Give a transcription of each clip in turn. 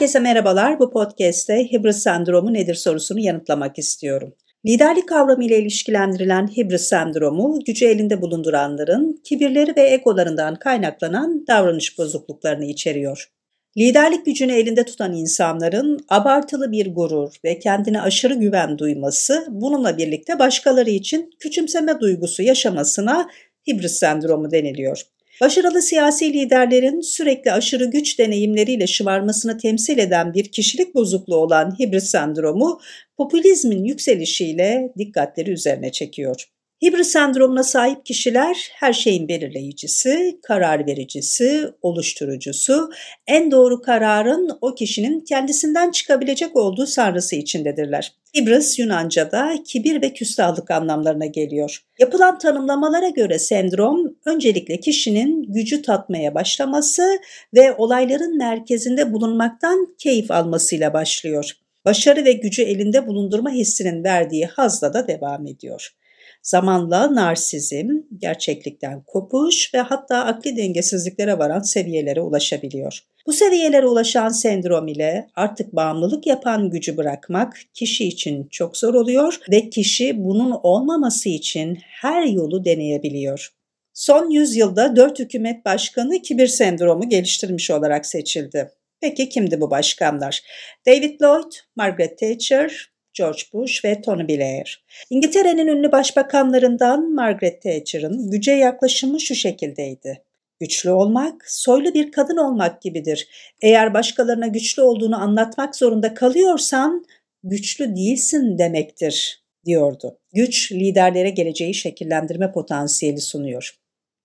Herkese merhabalar. Bu podcast'te hibrit sendromu nedir sorusunu yanıtlamak istiyorum. Liderlik kavramı ile ilişkilendirilen hibrit sendromu, gücü elinde bulunduranların kibirleri ve egolarından kaynaklanan davranış bozukluklarını içeriyor. Liderlik gücünü elinde tutan insanların abartılı bir gurur ve kendine aşırı güven duyması, bununla birlikte başkaları için küçümseme duygusu yaşamasına hibrit sendromu deniliyor. Başarılı siyasi liderlerin sürekli aşırı güç deneyimleriyle şımarmasını temsil eden bir kişilik bozukluğu olan hibrit sendromu popülizmin yükselişiyle dikkatleri üzerine çekiyor. Hibrit sendromuna sahip kişiler her şeyin belirleyicisi, karar vericisi, oluşturucusu, en doğru kararın o kişinin kendisinden çıkabilecek olduğu sanrısı içindedirler. Hibris Yunanca'da kibir ve küstahlık anlamlarına geliyor. Yapılan tanımlamalara göre sendrom öncelikle kişinin gücü tatmaya başlaması ve olayların merkezinde bulunmaktan keyif almasıyla başlıyor. Başarı ve gücü elinde bulundurma hissinin verdiği hazla da devam ediyor. Zamanla narsizm, gerçeklikten kopuş ve hatta akli dengesizliklere varan seviyelere ulaşabiliyor. Bu seviyelere ulaşan sendrom ile artık bağımlılık yapan gücü bırakmak kişi için çok zor oluyor ve kişi bunun olmaması için her yolu deneyebiliyor. Son yüzyılda dört hükümet başkanı kibir sendromu geliştirmiş olarak seçildi. Peki kimdi bu başkanlar? David Lloyd, Margaret Thatcher, George Bush ve Tony Blair. İngiltere'nin ünlü başbakanlarından Margaret Thatcher'ın güce yaklaşımı şu şekildeydi. Güçlü olmak, soylu bir kadın olmak gibidir. Eğer başkalarına güçlü olduğunu anlatmak zorunda kalıyorsan, güçlü değilsin demektir, diyordu. Güç, liderlere geleceği şekillendirme potansiyeli sunuyor.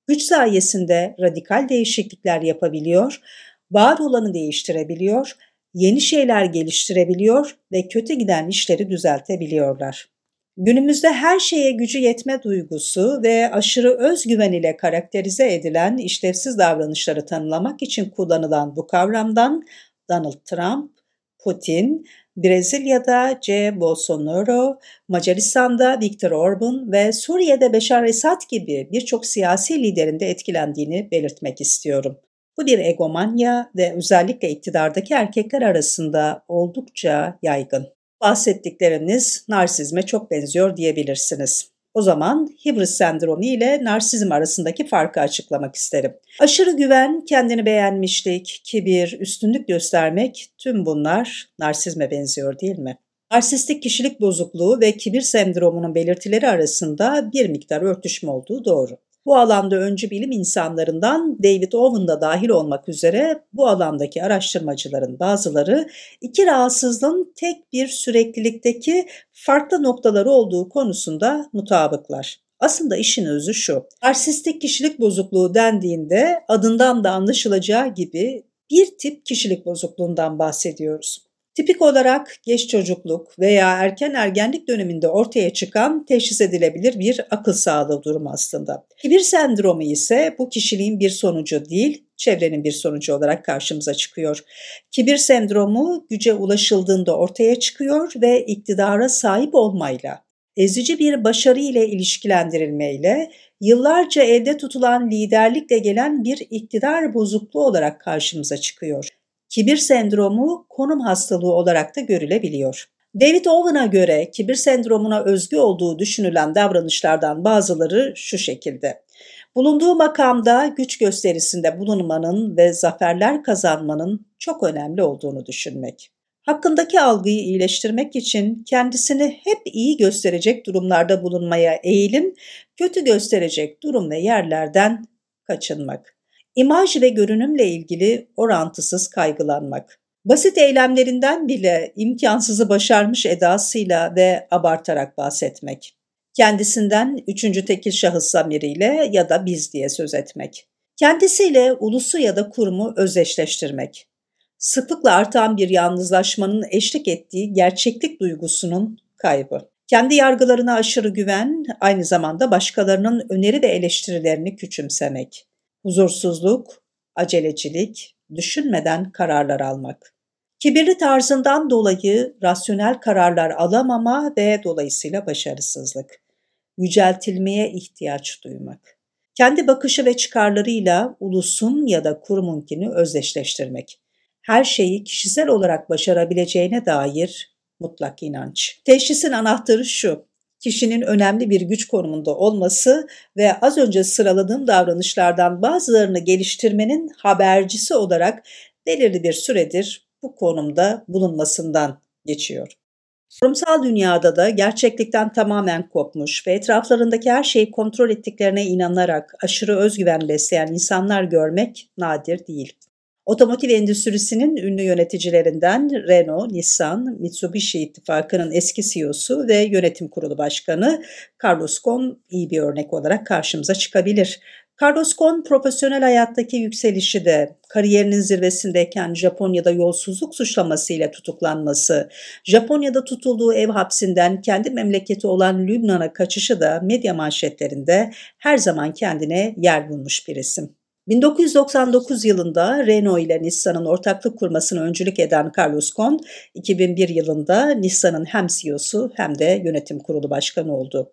Güç sayesinde radikal değişiklikler yapabiliyor, var olanı değiştirebiliyor yeni şeyler geliştirebiliyor ve kötü giden işleri düzeltebiliyorlar. Günümüzde her şeye gücü yetme duygusu ve aşırı özgüven ile karakterize edilen işlevsiz davranışları tanımlamak için kullanılan bu kavramdan Donald Trump, Putin, Brezilya'da C. Bolsonaro, Macaristan'da Viktor Orban ve Suriye'de Beşar Esad gibi birçok siyasi liderin de etkilendiğini belirtmek istiyorum. Bu bir egomanya ve özellikle iktidardaki erkekler arasında oldukça yaygın. Bahsettikleriniz narsizme çok benziyor diyebilirsiniz. O zaman hibris sendromu ile narsizm arasındaki farkı açıklamak isterim. Aşırı güven, kendini beğenmişlik, kibir, üstünlük göstermek tüm bunlar narsizme benziyor değil mi? Narsistik kişilik bozukluğu ve kibir sendromunun belirtileri arasında bir miktar örtüşme olduğu doğru. Bu alanda öncü bilim insanlarından David Owen da dahil olmak üzere bu alandaki araştırmacıların bazıları iki rahatsızlığın tek bir süreklilikteki farklı noktaları olduğu konusunda mutabıklar. Aslında işin özü şu. Narsistik kişilik bozukluğu dendiğinde adından da anlaşılacağı gibi bir tip kişilik bozukluğundan bahsediyoruz. Tipik olarak geç çocukluk veya erken ergenlik döneminde ortaya çıkan teşhis edilebilir bir akıl sağlığı durumu aslında. Kibir sendromu ise bu kişiliğin bir sonucu değil, çevrenin bir sonucu olarak karşımıza çıkıyor. Kibir sendromu güce ulaşıldığında ortaya çıkıyor ve iktidara sahip olmayla, ezici bir başarı ile ilişkilendirilmeyle, yıllarca elde tutulan liderlikle gelen bir iktidar bozukluğu olarak karşımıza çıkıyor kibir sendromu konum hastalığı olarak da görülebiliyor. David Owen'a göre kibir sendromuna özgü olduğu düşünülen davranışlardan bazıları şu şekilde. Bulunduğu makamda güç gösterisinde bulunmanın ve zaferler kazanmanın çok önemli olduğunu düşünmek. Hakkındaki algıyı iyileştirmek için kendisini hep iyi gösterecek durumlarda bulunmaya eğilim, kötü gösterecek durum ve yerlerden kaçınmak. İmaj ve görünümle ilgili orantısız kaygılanmak. Basit eylemlerinden bile imkansızı başarmış edasıyla ve abartarak bahsetmek. Kendisinden üçüncü tekil şahıs zamiriyle ya da biz diye söz etmek. Kendisiyle ulusu ya da kurumu özdeşleştirmek. Sıklıkla artan bir yalnızlaşmanın eşlik ettiği gerçeklik duygusunun kaybı. Kendi yargılarına aşırı güven, aynı zamanda başkalarının öneri ve eleştirilerini küçümsemek huzursuzluk, acelecilik, düşünmeden kararlar almak. Kibirli tarzından dolayı rasyonel kararlar alamama ve dolayısıyla başarısızlık. Yüceltilmeye ihtiyaç duymak. Kendi bakışı ve çıkarlarıyla ulusun ya da kurumunkini özdeşleştirmek. her şeyi kişisel olarak başarabileceğine dair mutlak inanç. Teşhisin anahtarı şu, kişinin önemli bir güç konumunda olması ve az önce sıraladığım davranışlardan bazılarını geliştirmenin habercisi olarak belirli bir süredir bu konumda bulunmasından geçiyor. Kurumsal dünyada da gerçeklikten tamamen kopmuş ve etraflarındaki her şeyi kontrol ettiklerine inanarak aşırı özgüven besleyen insanlar görmek nadir değil. Otomotiv endüstrisinin ünlü yöneticilerinden Renault, Nissan, Mitsubishi ittifakının eski CEO'su ve yönetim kurulu başkanı Carlos Ghosn iyi bir örnek olarak karşımıza çıkabilir. Carlos Ghosn profesyonel hayattaki yükselişi de kariyerinin zirvesindeyken Japonya'da yolsuzluk suçlamasıyla tutuklanması, Japonya'da tutulduğu ev hapsinden kendi memleketi olan Lübnan'a kaçışı da medya manşetlerinde her zaman kendine yer bulmuş bir isim. 1999 yılında Renault ile Nissan'ın ortaklık kurmasını öncülük eden Carlos Ghosn, 2001 yılında Nissan'ın hem CEO'su hem de yönetim kurulu başkanı oldu.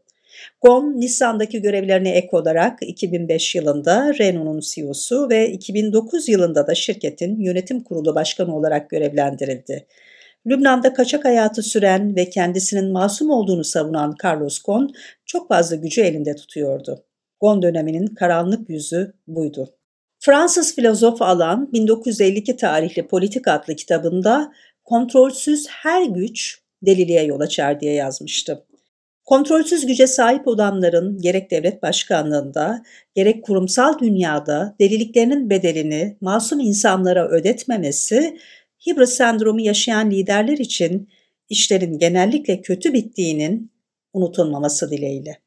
Ghosn, Nissan'daki görevlerine ek olarak 2005 yılında Renault'un CEO'su ve 2009 yılında da şirketin yönetim kurulu başkanı olarak görevlendirildi. Lübnan'da kaçak hayatı süren ve kendisinin masum olduğunu savunan Carlos Ghosn çok fazla gücü elinde tutuyordu. Ghosn döneminin karanlık yüzü buydu. Fransız filozof Alan 1952 tarihli Politik adlı kitabında kontrolsüz her güç deliliğe yol açar diye yazmıştı. Kontrolsüz güce sahip olanların gerek devlet başkanlığında gerek kurumsal dünyada deliliklerinin bedelini masum insanlara ödetmemesi Hibris sendromu yaşayan liderler için işlerin genellikle kötü bittiğinin unutulmaması dileğiyle.